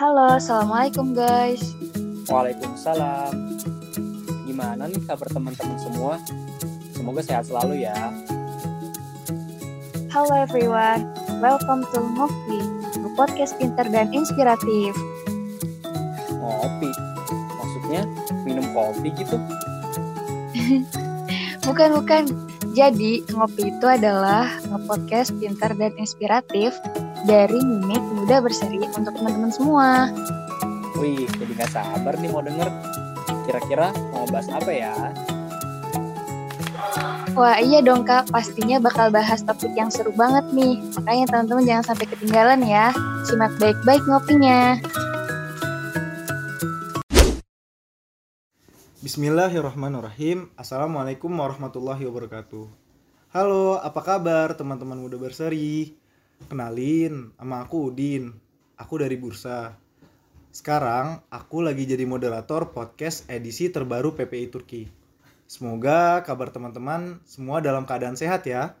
Halo, Assalamualaikum guys. Waalaikumsalam. Gimana nih kabar teman-teman semua? Semoga sehat selalu ya. Halo everyone, welcome to Ngopi, podcast pinter dan inspiratif. Ngopi? Maksudnya minum kopi gitu? Bukan, bukan. Jadi, Ngopi itu adalah nge-podcast pinter dan inspiratif dari Mimik Muda Berseri untuk teman-teman semua. Wih, jadi gak sabar nih mau denger. Kira-kira mau bahas apa ya? Wah iya dong kak, pastinya bakal bahas topik yang seru banget nih. Makanya teman-teman jangan sampai ketinggalan ya. Simak baik-baik ngopinya. Bismillahirrahmanirrahim Assalamualaikum warahmatullahi wabarakatuh Halo, apa kabar teman-teman muda berseri? Kenalin, sama aku Udin. Aku dari Bursa. Sekarang, aku lagi jadi moderator podcast edisi terbaru PPI Turki. Semoga kabar teman-teman semua dalam keadaan sehat ya.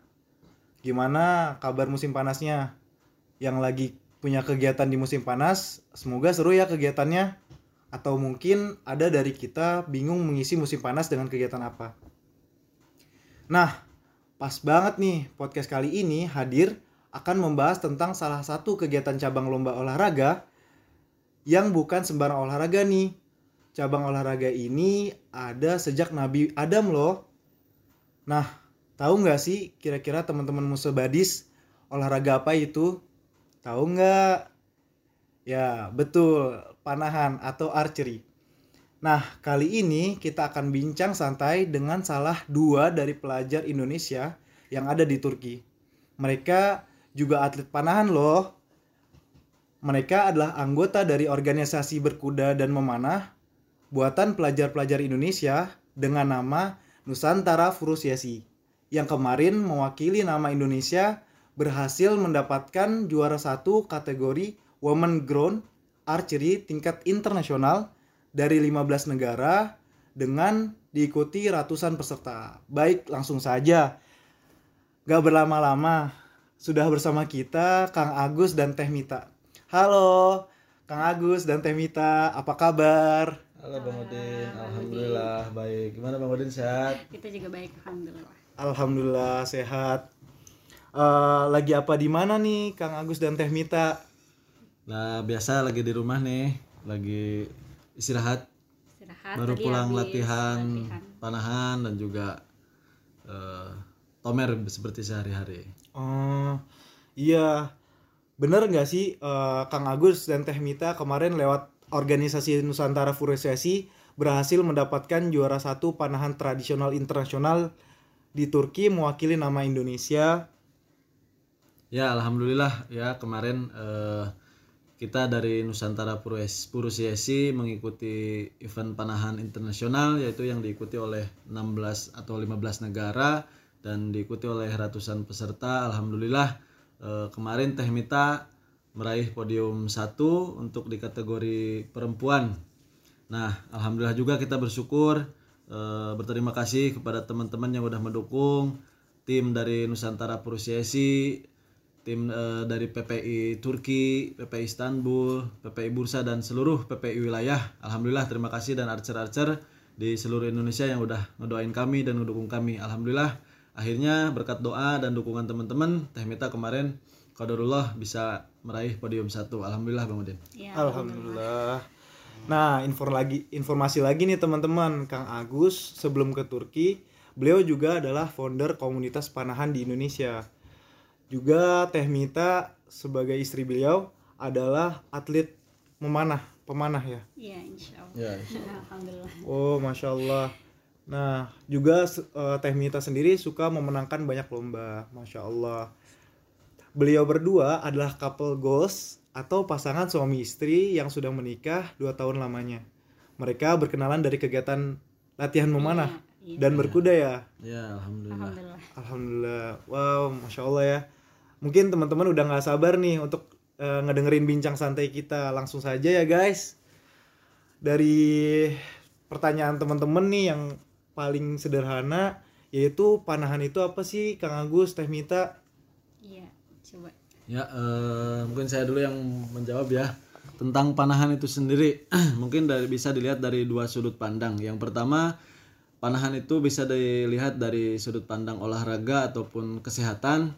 Gimana kabar musim panasnya? Yang lagi punya kegiatan di musim panas, semoga seru ya kegiatannya. Atau mungkin ada dari kita bingung mengisi musim panas dengan kegiatan apa. Nah, pas banget nih podcast kali ini hadir akan membahas tentang salah satu kegiatan cabang lomba olahraga yang bukan sembarang olahraga nih. Cabang olahraga ini ada sejak Nabi Adam loh. Nah, tahu nggak sih kira-kira teman-teman musuh badis olahraga apa itu? Tahu nggak? Ya, betul panahan atau archery. Nah, kali ini kita akan bincang santai dengan salah dua dari pelajar Indonesia yang ada di Turki. Mereka juga atlet panahan loh. Mereka adalah anggota dari organisasi berkuda dan memanah buatan pelajar-pelajar Indonesia dengan nama Nusantara Furusiasi yang kemarin mewakili nama Indonesia berhasil mendapatkan juara satu kategori Women Grown archery tingkat internasional dari 15 negara dengan diikuti ratusan peserta. Baik, langsung saja. Gak berlama-lama, sudah bersama kita Kang Agus dan Teh Mita. Halo, Kang Agus dan Teh Mita, apa kabar? Halo Bang Udin, Alhamdulillah baik. Gimana Bang Udin sehat? Kita juga baik, alhamdulillah. Alhamdulillah sehat. Eh, lagi apa di mana nih Kang Agus dan Teh Mita? Nah biasa lagi di rumah nih, lagi istirahat. Istirahat. Baru tadi pulang habis latihan, latihan. panahan dan juga eh, tomer seperti sehari-hari. Oh iya. Bener nggak sih eh, Kang Agus dan Teh Mita kemarin lewat organisasi Nusantara Furusiasi berhasil mendapatkan juara satu panahan tradisional internasional di Turki mewakili nama Indonesia. Ya alhamdulillah. Ya kemarin eh, kita dari Nusantara Purus- Purusiasi mengikuti event panahan internasional yaitu yang diikuti oleh 16 atau 15 negara dan diikuti oleh ratusan peserta. Alhamdulillah eh, kemarin Teh Mita meraih podium satu untuk di kategori perempuan. Nah, alhamdulillah juga kita bersyukur eh, berterima kasih kepada teman-teman yang udah mendukung tim dari Nusantara Purusiasi, tim eh, dari PPI Turki, PPI Istanbul, PPI Bursa dan seluruh PPI wilayah. Alhamdulillah terima kasih dan archer-archer di seluruh Indonesia yang udah ngedoain kami dan ngedukung kami. Alhamdulillah akhirnya berkat doa dan dukungan teman-teman Teh Mita kemarin qadarullah bisa meraih podium satu. Alhamdulillah Bang Udin. Ya, Alhamdulillah. Nah, info lagi informasi lagi nih teman-teman, Kang Agus sebelum ke Turki, beliau juga adalah founder komunitas panahan di Indonesia. Juga Teh Mita sebagai istri beliau adalah atlet memanah, pemanah ya. Iya, insya Allah. Ya, Alhamdulillah. Oh, masya Allah. Nah, juga eh, Teh Mita sendiri suka memenangkan banyak lomba, masya Allah. Beliau berdua adalah couple goals atau pasangan suami istri yang sudah menikah dua tahun lamanya. Mereka berkenalan dari kegiatan latihan memanah Iya, iya. dan berkuda ya. ya alhamdulillah. Alhamdulillah. Alhamdulillah. Wow, masya Allah ya. Mungkin teman-teman udah nggak sabar nih untuk eh, ngedengerin bincang santai kita. Langsung saja ya guys. Dari pertanyaan teman-teman nih yang paling sederhana yaitu panahan itu apa sih Kang Agus, Teh Mita? Iya, coba. Ya, eh, mungkin saya dulu yang menjawab ya. tentang panahan itu sendiri mungkin dari bisa dilihat dari dua sudut pandang. Yang pertama, panahan itu bisa dilihat dari sudut pandang olahraga ataupun kesehatan.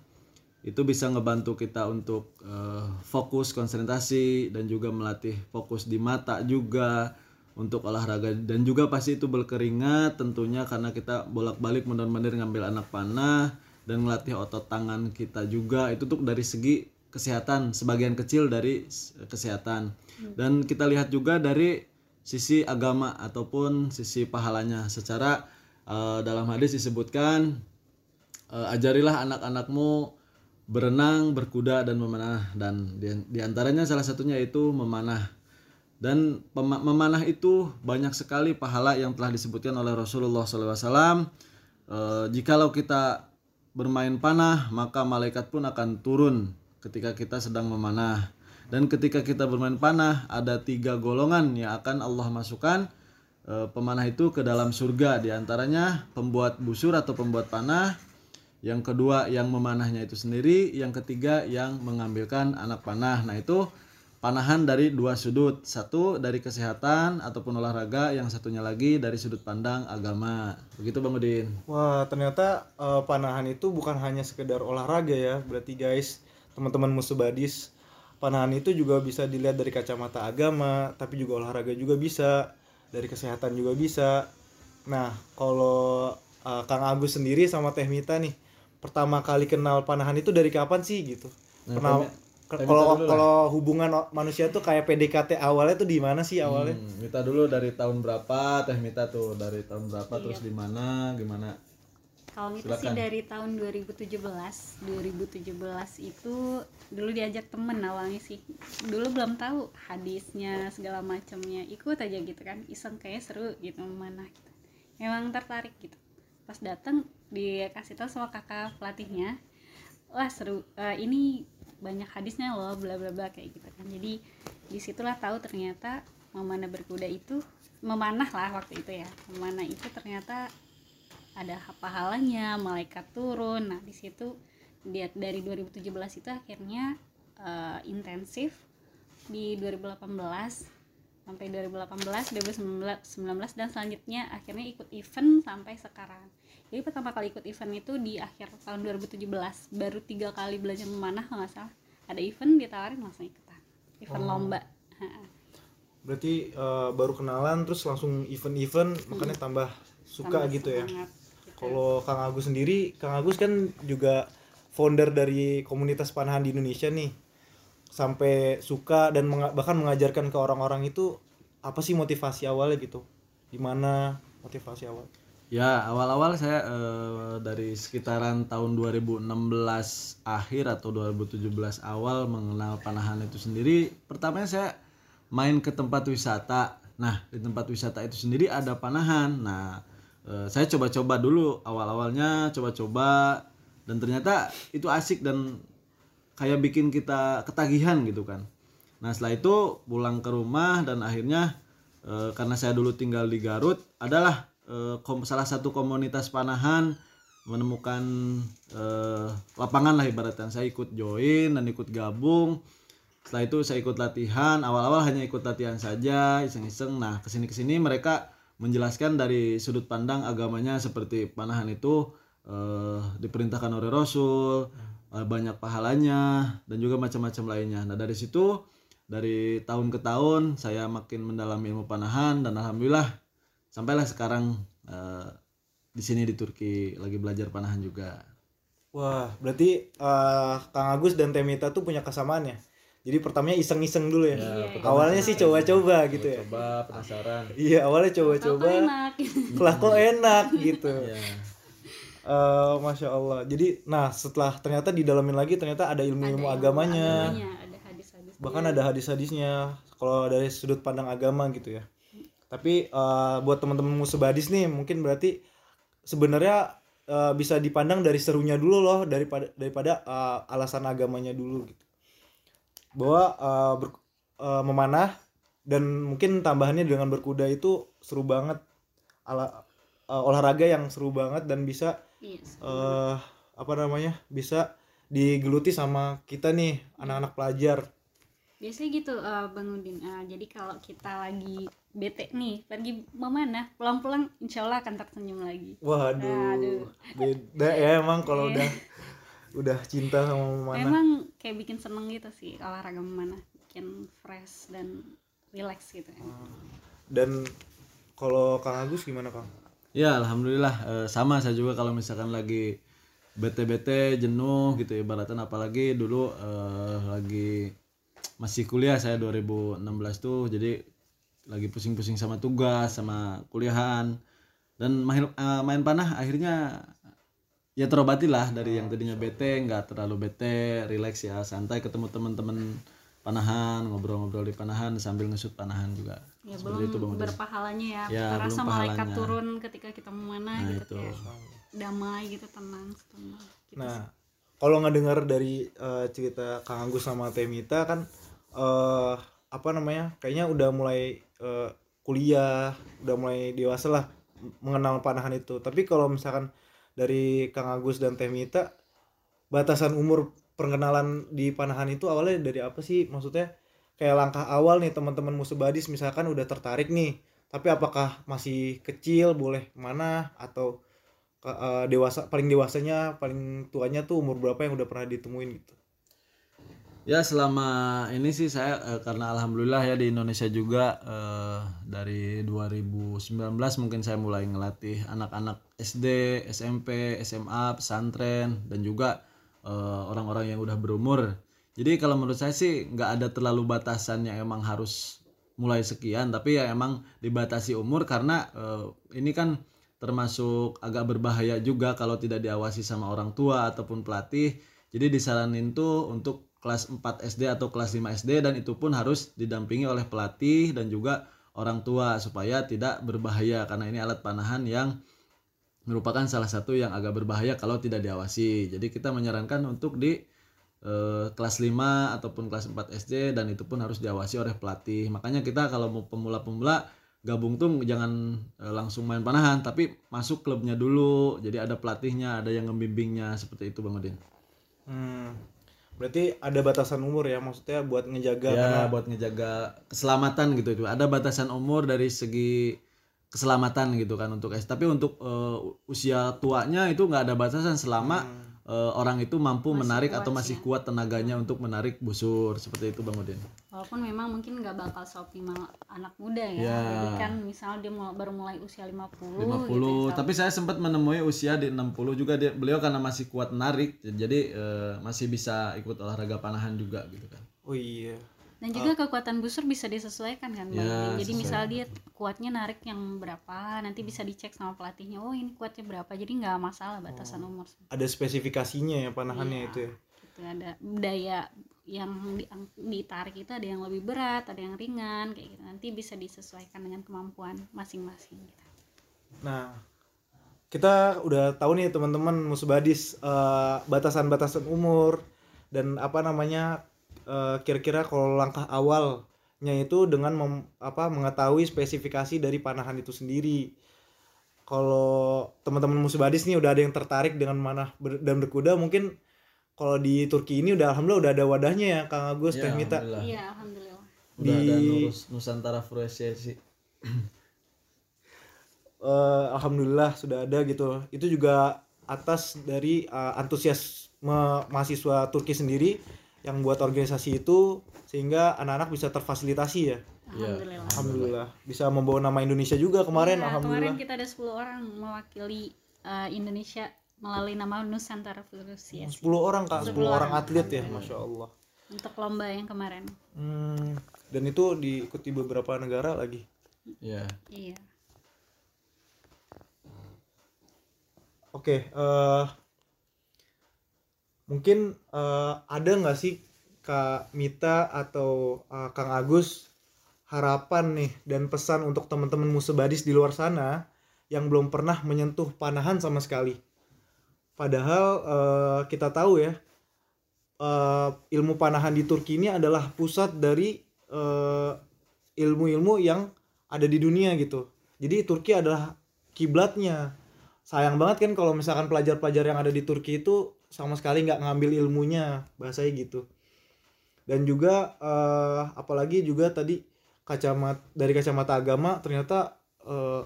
Itu bisa ngebantu kita untuk eh, fokus, konsentrasi dan juga melatih fokus di mata juga untuk olahraga. Dan juga pasti itu berkeringat tentunya karena kita bolak-balik mondar-mandir ngambil anak panah dan melatih otot tangan kita juga. Itu tuh dari segi kesehatan sebagian kecil dari kesehatan. Dan kita lihat juga dari sisi agama ataupun sisi pahalanya. Secara eh, dalam hadis disebutkan eh, ajarilah anak-anakmu berenang, berkuda dan memanah. Dan di, di antaranya salah satunya itu memanah. Dan memanah itu banyak sekali pahala yang telah disebutkan oleh Rasulullah SAW. Eh, jikalau kita bermain panah, maka malaikat pun akan turun ketika kita sedang memanah. Dan ketika kita bermain panah, ada tiga golongan yang akan Allah masukkan eh, pemanah itu ke dalam surga. Di antaranya pembuat busur atau pembuat panah, yang kedua yang memanahnya itu sendiri, yang ketiga yang mengambilkan anak panah. Nah itu panahan dari dua sudut, satu dari kesehatan ataupun olahraga, yang satunya lagi dari sudut pandang agama. Begitu Bang Udin. Wah, ternyata eh, panahan itu bukan hanya sekedar olahraga ya. Berarti guys, teman-teman musuh badis, panahan itu juga bisa dilihat dari kacamata agama, tapi juga olahraga juga bisa, dari kesehatan juga bisa. Nah, kalau eh, Kang Agus sendiri sama Teh Mita nih, pertama kali kenal panahan itu dari kapan sih gitu? Nah, Kenal Mita kalau kalau hubungan manusia tuh kayak PDKT awalnya tuh di mana sih awalnya? Hmm, Mita dulu dari tahun berapa? Teh Mita tuh dari tahun berapa? Iya. Terus di mana? Gimana? Kalau itu Silakan. sih dari tahun 2017. 2017 itu dulu diajak temen awalnya sih. Dulu belum tahu hadisnya segala macamnya. Ikut aja gitu kan. Iseng kayak seru gitu mana gitu. Emang tertarik gitu. Pas datang dikasih tahu sama kakak pelatihnya. Wah seru. Eh, ini banyak hadisnya loh bla bla bla kayak gitu kan. Jadi di situlah tahu ternyata memanah berkuda itu memanah lah waktu itu ya. Memanah itu ternyata ada pahalanya malaikat turun nah di situ dari 2017 itu akhirnya eh, intensif di 2018 sampai 2018 2019 dan selanjutnya akhirnya ikut event sampai sekarang jadi pertama kali ikut event itu di akhir tahun 2017 baru tiga kali belajar memanah kalau nggak salah ada event ditawarin langsung ikutan event Oh. lomba Ha. Berarti eh, baru kenalan terus langsung event-event makanya tambah suka Tambah gitu ya. gitu. Kalau Kang Agus sendiri, Kang Agus kan juga founder dari komunitas panahan di Indonesia nih. Sampai suka dan menga- bahkan mengajarkan ke orang-orang itu apa sih motivasi awalnya gitu? Gimana motivasi awal? Ya, awal-awal saya eh, dari sekitaran tahun 2016 akhir atau 2017 awal mengenal panahan itu sendiri. Pertamanya saya main ke tempat wisata. Nah, di tempat wisata itu sendiri ada panahan. Nah, eh, saya coba-coba dulu awal-awalnya coba-coba dan ternyata itu asik dan kayak bikin kita ketagihan gitu kan. Nah setelah itu pulang ke rumah dan akhirnya eh, karena saya dulu tinggal di Garut adalah eh, salah satu komunitas panahan menemukan eh, lapangan lah ibaratnya. Saya ikut join dan ikut gabung. Setelah itu saya ikut latihan. Awal-awal hanya ikut latihan saja iseng-iseng. Nah ke sini ke sini mereka menjelaskan dari sudut pandang agamanya seperti panahan itu eh, diperintahkan oleh Rasul eh, banyak pahalanya dan juga macam-macam lainnya. Nah dari situ dari tahun ke tahun saya makin mendalami ilmu panahan dan alhamdulillah sampailah sekarang eh, di sini di Turki lagi belajar panahan juga Wah, berarti eh, Kang Agus dan Temita tuh punya kesamaan ya. Jadi pertamanya iseng-iseng dulu ya. Iya, Awalnya sih coba-coba gitu ya. coba penasaran Iya, awalnya coba-coba. Lah kok enak gitu. ya Eh, Masya Allah. Jadi, nah setelah ternyata didalamin lagi ternyata ada ilmu-ilmu Ada agamanya. agamanya, ada hadis-hadis Bahkan ada hadis-hadisnya. Kalau dari sudut pandang agama gitu ya. Tapi eh, buat teman-teman musuh badis nih, mungkin berarti sebenarnya eh, bisa dipandang dari serunya dulu loh daripada daripada eh, alasan agamanya dulu gitu. Bahwa eh, ber- eh, memanah dan mungkin tambahannya dengan berkuda itu seru banget. Ala, eh, olahraga yang seru banget dan bisa Iya, eh apa namanya bisa digeluti sama kita nih anak-anak pelajar biasanya gitu eh, bang Udin Eh, jadi kalau kita lagi bete nih pergi mana pulang-pulang insya Allah akan tersenyum lagi Waduh, Aduh. beda ya emang kalau udah udah cinta sama mana. emang kayak bikin seneng gitu sih olahraga mana bikin fresh dan relax gitu ya. Dan kalau Kang Agus gimana Kang? Ya alhamdulillah eh, sama saya juga kalau misalkan lagi bete-bete jenuh gitu ibaratnya apalagi dulu eh, lagi masih kuliah saya 2016 tuh jadi lagi pusing-pusing sama tugas sama kuliahan. Dan main eh, main panah akhirnya ya terobati lah dari yang tadinya bete nggak terlalu bete relax ya santai ketemu teman-teman panahan ngobrol-ngobrol di panahan sambil ngesut panahan juga. Ya Seperti itu, belum Bang Udin. berpahalanya ya, Ya, terasa belum malaikat turun ketika kita mau mana Nah, gitu itu. kayak damai gitu tenang tenang gitu. Nah, kalau ngedengar dari eh, cerita Kang Agus sama Temita kan eh apa namanya? Kayaknya udah mulai eh, kuliah, udah mulai dewasa lah mengenal panahan itu. Tapi kalau misalkan dari Kang Agus dan Temita batasan umur perkenalan di panahan itu awalnya dari apa sih? Maksudnya kayak langkah awal nih teman-teman musuh badis misalkan udah tertarik nih, tapi apakah masih kecil boleh mana atau eh, dewasa paling dewasanya paling tuanya tuh umur berapa yang udah pernah ditemuin gitu Ya selama ini sih saya eh, karena alhamdulillah ya di Indonesia juga eh, dari 2019 mungkin saya mulai ngelatih anak-anak SD, SMP, SMA, pesantren dan juga eh, orang-orang yang udah berumur. Jadi kalau menurut saya sih nggak ada terlalu batasan yang emang harus mulai sekian, tapi ya emang dibatasi umur karena eh, ini kan termasuk agak berbahaya juga kalau tidak diawasi sama orang tua ataupun pelatih. Jadi disaranin tuh untuk kelas 4 SD atau kelas 5 SD dan itu pun harus didampingi oleh pelatih dan juga orang tua supaya tidak berbahaya karena ini alat panahan yang merupakan salah satu yang agak berbahaya kalau tidak diawasi. Jadi kita menyarankan untuk di eh, kelas 5 ataupun kelas 4 SD dan itu pun harus diawasi oleh pelatih. Makanya kita kalau mau pemula-pemula gabung tuh jangan eh, langsung main panahan tapi masuk klubnya dulu. Jadi ada pelatihnya, ada yang ngembimbingnya seperti itu Bang Udin. hmm. Berarti ada batasan umur ya maksudnya buat ngejaga ya karena buat ngejaga keselamatan gitu itu. Ada batasan umur dari segi keselamatan gitu kan untuk es tapi untuk eh, usia tuanya itu nggak ada batasan selama eh, orang itu mampu menarik atau masih kuat tenaganya untuk menarik busur seperti itu bang Udin. Walaupun memang mungkin nggak bakal seoptimal anak muda ya, Ya. jadi kan misalnya dia mau, baru mulai usia 50, 50 gitu ya, tapi saya sempat menemui usia di 60 juga dia beliau karena masih kuat narik jadi eh, masih bisa ikut olahraga panahan juga gitu kan. Oh iya dan juga kekuatan busur bisa disesuaikan kan Bang? Ya, jadi misal dia kuatnya narik yang berapa nanti bisa dicek sama pelatihnya oh ini kuatnya berapa. Jadi nggak masalah batasan umur ada spesifikasinya ya panahannya Iya. itu ya? gitu. Ada daya yang di- ditarik itu ada yang lebih berat ada yang ringan kayak gitu. Nanti bisa disesuaikan dengan kemampuan masing-masing gitu. Nah, kita udah tahu nih teman-teman musuh badis eh, batasan-batasan umur dan apa namanya eh, kira-kira kalau langkah awalnya itu dengan mem- apa mengetahui spesifikasi dari panahan itu sendiri. Kalau teman-teman musuh badis nih udah ada yang tertarik dengan mana ber- dan berkuda mungkin kalau di Turki ini udah alhamdulillah udah ada wadahnya ya Kang Agus Teh Mita. alhamdulillah. iya alhamdulillah udah ada Di- Nurus Nusantara Fruasiasi Eh, alhamdulillah sudah ada gitu. Itu juga atas dari eh, antusiasme mahasiswa Turki sendiri yang buat organisasi itu sehingga anak-anak bisa terfasilitasi ya. alhamdulillah Alhamdulillah bisa membawa nama Indonesia juga kemarin Iya, alhamdulillah. kemarin kita ada 10 orang mewakili uh, Indonesia melalui nama Nusantara Association 10 orang Kak, 10 10 orang orang. atlet ya, Masya Allah. untuk lomba yang kemarin Hmm, dan itu diikuti beberapa negara lagi. ya iya Oke, eh mungkin eh, ada nggak sih Kak Mita atau eh, Kang Agus harapan nih dan pesan untuk teman-teman musuh badis di luar sana yang belum pernah menyentuh panahan sama sekali. Padahal eh, kita tahu ya eh, ilmu panahan di Turki ini adalah pusat dari eh, ilmu-ilmu yang ada di dunia gitu. Jadi Turki adalah kiblatnya sayang banget kan kalau misalkan pelajar-pelajar yang ada di Turki itu sama sekali nggak ngambil ilmunya bahasanya gitu. Dan juga eh, apalagi juga tadi kacamata dari kacamata agama ternyata eh,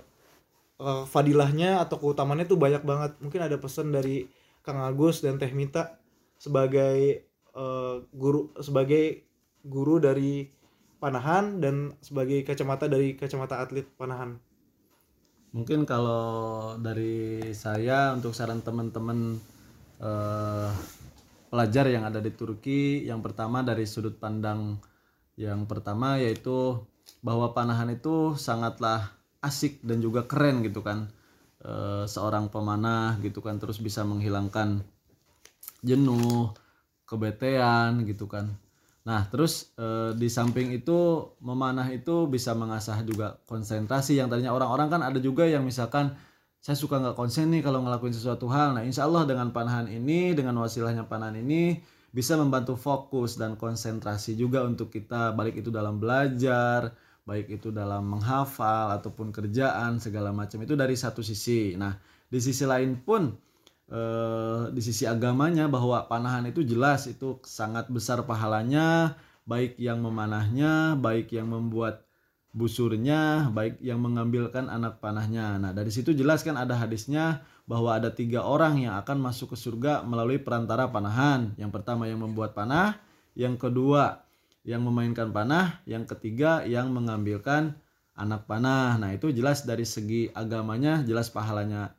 eh, fadilahnya atau keutamannya tuh banyak banget. Mungkin ada pesan dari Kang Agus dan Teh Mita sebagai eh, guru sebagai guru dari panahan dan sebagai kacamata dari kacamata atlet panahan. Mungkin kalau dari saya untuk saran teman-teman eh, pelajar yang ada di Turki, yang pertama dari sudut pandang yang pertama yaitu bahwa panahan itu sangatlah asik dan juga keren gitu kan. Eh, seorang pemanah gitu kan terus bisa menghilangkan jenuh, kebetean gitu kan. Nah, terus eh, di samping itu memanah itu bisa mengasah juga konsentrasi yang tadinya orang-orang kan ada juga yang misalkan saya suka nggak konsen nih kalau ngelakuin sesuatu hal. Nah, insya Allah dengan panahan ini, dengan wasilahnya panahan ini bisa membantu fokus dan konsentrasi juga untuk kita baik itu dalam belajar, baik itu dalam menghafal ataupun kerjaan segala macam itu dari satu sisi. Nah, di sisi lain pun eh, di sisi agamanya bahwa panahan itu jelas itu sangat besar pahalanya baik yang memanahnya baik yang membuat busurnya baik yang mengambilkan anak panahnya. Nah dari situ jelas kan ada hadisnya bahwa ada tiga orang yang akan masuk ke surga melalui perantara panahan. Yang pertama yang membuat panah yang kedua yang memainkan panah yang ketiga yang mengambilkan anak panah. Nah itu jelas dari segi agamanya jelas pahalanya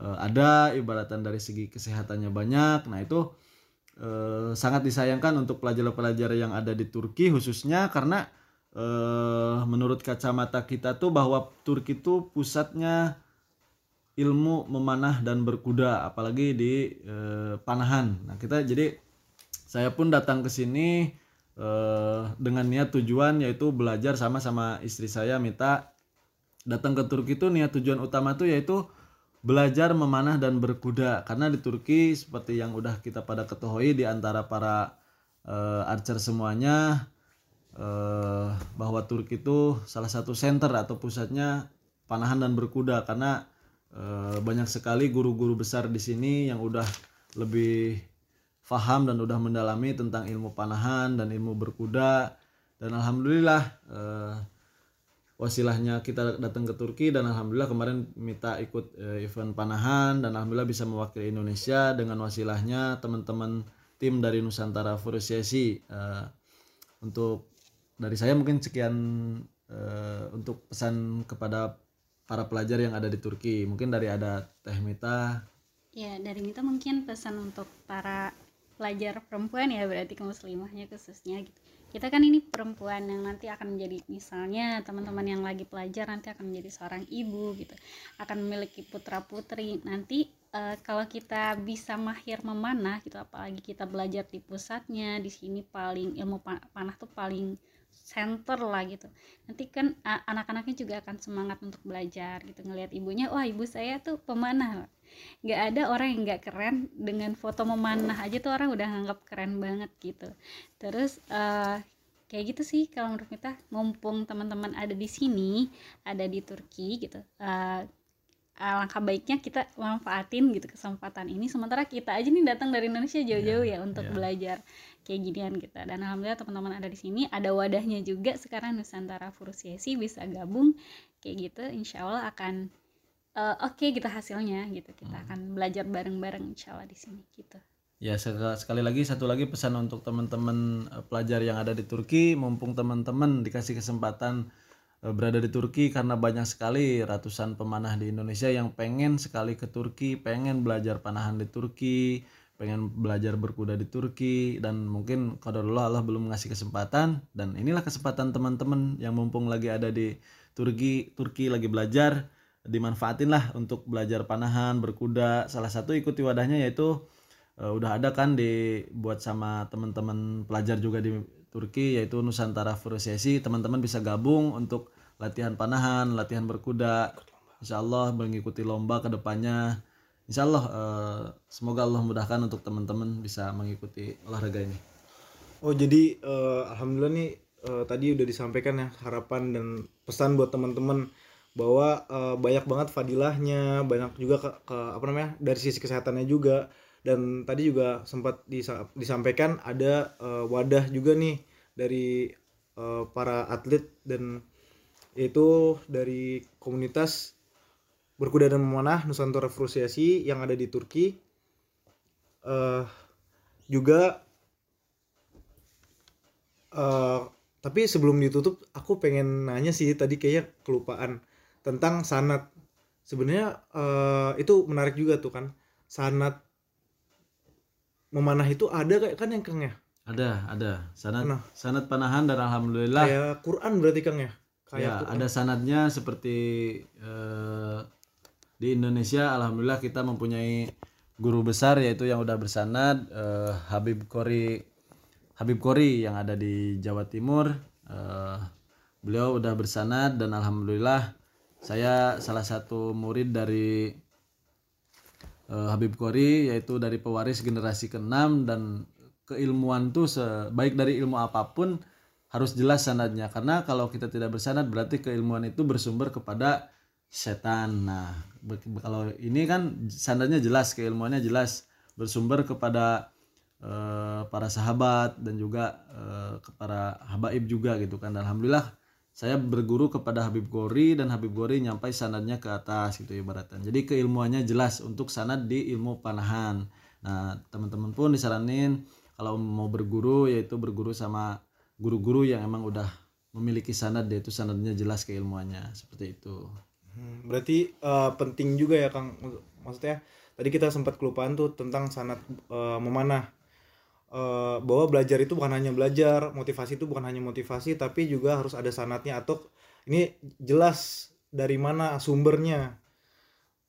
eh, ada ibaratan dari segi kesehatannya banyak. Nah itu eh, sangat disayangkan untuk pelajar-pelajar yang ada di Turki khususnya karena eh, menurut kacamata kita tuh bahwa Turki itu pusatnya ilmu memanah dan berkuda apalagi di eh, panahan. Nah kita jadi saya pun datang ke sini eh, dengan niat tujuan yaitu belajar sama sama istri saya minta datang ke Turki itu niat tujuan utama tuh yaitu belajar memanah dan berkuda. Karena di Turki seperti yang udah kita pada ketahui di antara para eh, archer semuanya eh, bahwa Turki itu salah satu center atau pusatnya panahan dan berkuda karena eh, banyak sekali guru-guru besar di sini yang udah lebih faham dan udah mendalami tentang ilmu panahan dan ilmu berkuda. Dan alhamdulillah eh, wasilahnya kita datang ke Turki dan alhamdulillah kemarin minta ikut eh, event panahan dan alhamdulillah bisa mewakili Indonesia dengan wasilahnya teman-teman tim dari Nusantara Fursiasi eh, untuk dari saya mungkin sekian eh, untuk pesan kepada para pelajar yang ada di Turki mungkin dari ada Teh Mita Ya, dari Mita mungkin pesan untuk para pelajar perempuan ya berarti ke muslimahnya khususnya gitu. Kita kan ini perempuan yang nanti akan menjadi misalnya teman-teman yang lagi pelajar nanti akan menjadi seorang ibu gitu. Akan memiliki putra-putri. Nanti eh, kalau kita bisa mahir memanah gitu apalagi kita belajar di pusatnya di sini paling ilmu pa- panah tuh paling center lah gitu. Nanti kan anak-anaknya juga akan semangat untuk belajar gitu ngelihat ibunya wah ibu saya tuh pemanah. Nggak ada orang yang nggak keren dengan foto memanah aja tuh orang udah nganggap keren banget gitu. Terus eh, kayak gitu sih kalau menurut kita mumpung teman-teman ada di sini ada di Turki gitu eh, alangkah baiknya kita manfaatin gitu kesempatan ini. Sementara kita aja nih datang dari Indonesia jauh-jauh ya untuk iya. belajar kayak ginian kita. Dan alhamdulillah teman-teman ada di sini ada wadahnya juga sekarang Nusantara Fursiasi bisa gabung kayak gitu. Insya Allah akan eh, oke gitu hasilnya gitu. Kita Hmm. akan belajar bareng-bareng insya Allah di sini gitu. Ya sekali, lagi satu lagi pesan untuk teman-teman eh, pelajar yang ada di Turki, mumpung teman-teman dikasih kesempatan eh, berada di Turki karena banyak sekali ratusan pemanah di Indonesia yang pengen sekali ke Turki, pengen belajar panahan di Turki, pengen belajar berkuda di Turki dan mungkin qadarullah Allah belum ngasih kesempatan dan inilah kesempatan teman-teman yang mumpung lagi ada di Turki, Turki lagi belajar dimanfaatin lah untuk belajar panahan, berkuda. Salah satu ikuti wadahnya yaitu Eh, udah ada kan dibuat sama teman-teman pelajar juga di Turki yaitu Nusantara Fursiasi teman-teman bisa gabung untuk latihan panahan latihan berkuda. Insya Allah mengikuti lomba ke depannya. Insya Allah eh, semoga Allah mudahkan untuk teman-teman bisa mengikuti olahraga ini. Oh jadi eh, alhamdulillah nih eh, tadi udah disampaikan ya harapan dan pesan buat teman-teman bahwa eh, banyak banget fadilahnya, banyak juga ke, ke- apa namanya dari sisi kesehatannya juga. Dan tadi juga sempat disa- disampaikan ada eh, wadah juga nih dari eh, para atlet dan yaitu dari komunitas berkuda dan memanah Nusantara Frustasi yang ada di Turki. Eh juga eh tapi sebelum ditutup aku pengen nanya sih tadi kayaknya kelupaan tentang sanat. Sebenarnya eh, itu menarik juga tuh kan sanat memanah itu ada kayak kan yang Kang ya Ada, ada. Sanad Nah. sanad panahan dan alhamdulillah kayak Quran berarti Kang ya kayak ya Quran. ada sanadnya seperti eh, di Indonesia alhamdulillah kita mempunyai guru besar yaitu yang udah bersanad eh, Habib Kori Habib Kori yang ada di Jawa Timur Eh, beliau udah bersanad dan alhamdulillah saya salah satu murid dari eh, Habib Kori yaitu dari pewaris generasi ke-6 dan keilmuan tuh se- baik dari ilmu apa pun harus jelas sanadnya karena kalau kita tidak bersanad berarti keilmuan itu bersumber kepada setan. Nah, kalau ini kan sanadnya jelas, keilmuannya jelas bersumber kepada eh, para sahabat dan juga eh, kepada habaib juga gitu kan. Dan alhamdulillah saya berguru kepada Habib Gori dan Habib Gori nyampai sanadnya ke atas gitu ibaratnya. Jadi keilmuannya jelas untuk sanad di ilmu panahan. Nah, teman-teman pun disaranin kalau mau berguru yaitu berguru sama guru-guru yang emang udah memiliki sanad yaitu sanadnya jelas keilmuannya seperti itu. Hmm, berarti eh, penting juga ya Kang. Maksudnya tadi kita sempat kelupaan tuh tentang sanat eh, memanah. Eh, bahwa belajar itu bukan hanya belajar motivasi itu bukan hanya motivasi tapi juga harus ada sanatnya atau ini jelas dari mana sumbernya.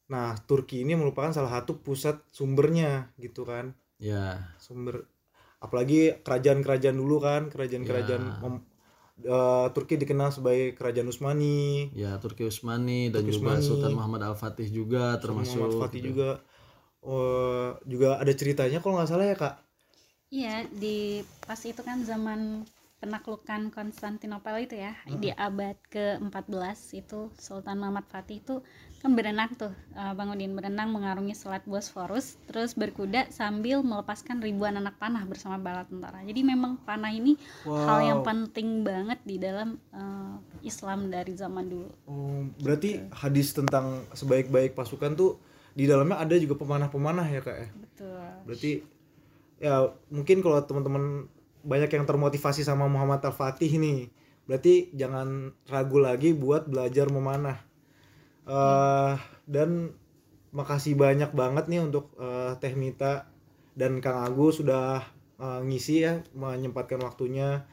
Nah Turki ini merupakan salah satu pusat sumbernya gitu kan? Ya, sumber apalagi kerajaan-kerajaan dulu kan kerajaan-kerajaan Ya. mem- eh, Turki dikenal sebagai kerajaan Utsmani ya Turki Utsmani dan Turki juga Utsmani. Sultan Muhammad Al-Fatih juga termasuk Muhammad Fatih gitu. juga eh, juga ada ceritanya kalau nggak salah ya kak Iya, di pas itu kan zaman penaklukan Konstantinopel itu ya, di abad ke-14 itu Sultan Muhammad Fatih itu kan berenang tuh, eh, Bang Udin berenang mengarungi Selat Bosforus, terus berkuda sambil melepaskan ribuan anak panah bersama bala tentara. Jadi memang panah ini hal yang penting banget di dalam eh, Islam dari zaman dulu. Oh, berarti hadis tentang sebaik-baik pasukan tuh di dalamnya ada juga pemanah-pemanah ya kak ya Betul. berarti ya mungkin kalau teman-teman banyak yang termotivasi sama Muhammad Al Fatih nih berarti jangan ragu lagi buat belajar memanah eh dan makasih banyak banget nih untuk eh, Teh Mita dan Kang Agus sudah eh, ngisi ya menyempatkan waktunya.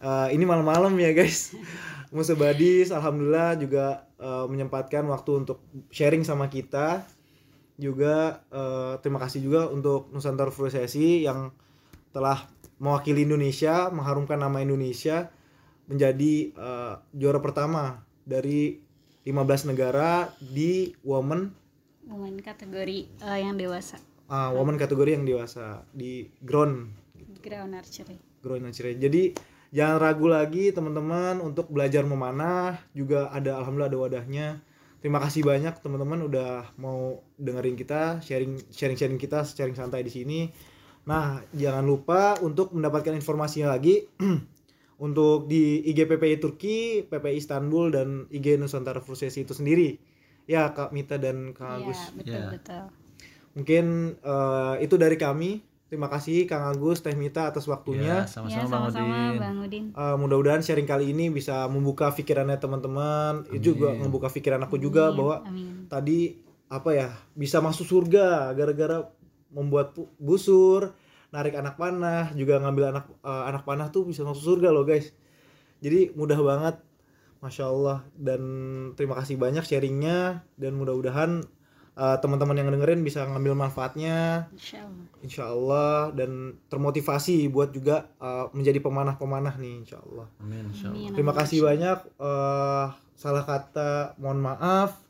Eh, ini malam-malam ya guys. Musa Badis alhamdulillah juga eh, menyempatkan waktu untuk sharing sama kita. Juga eh, terima kasih juga untuk Nusantara Frustasi yang telah mewakili Indonesia mengharumkan nama Indonesia menjadi eh, juara pertama dari 15 negara di women Women kategori eh, yang dewasa, ah, women kategori yang dewasa di ground ground archery. ground archery. Jadi jangan ragu lagi teman-teman untuk belajar memanah juga ada alhamdulillah ada wadahnya. Terima kasih banyak teman-teman udah mau dengerin kita sharing sharing sharing kita sharing santai di sini. Nah jangan lupa untuk mendapatkan informasinya lagi untuk di IG PPI Turki, PPI Istanbul dan IG Nusantara Frustasi itu sendiri. Ya Kak Mita dan Kak Agus. Iya, betul Ya. betul. Mungkin eh, itu dari kami. Terima kasih Kang Agus, Teh Mita atas waktunya. Ya, Ya, sama-sama Bang sama-sama Udin. Bang Udin. Uh, mudah-mudahan sharing kali ini bisa membuka pikirannya teman-teman itu juga membuka pikiran aku juga Amin, bahwa amin. tadi apa ya bisa masuk surga gara-gara membuat busur narik anak panah juga ngambil anak uh, anak panah tuh bisa masuk surga loh guys. Jadi mudah banget. Masya Allah. Dan terima kasih banyak sharingnya. Dan mudah-mudahan uh, teman-teman yang dengerin bisa ngambil manfaatnya. Insya Allah. insya Allah. Dan termotivasi buat juga uh, menjadi pemanah-pemanah nih insya Allah. Amin insyaallah. Amin, Terima kasih banyak. eh salah kata, mohon maaf.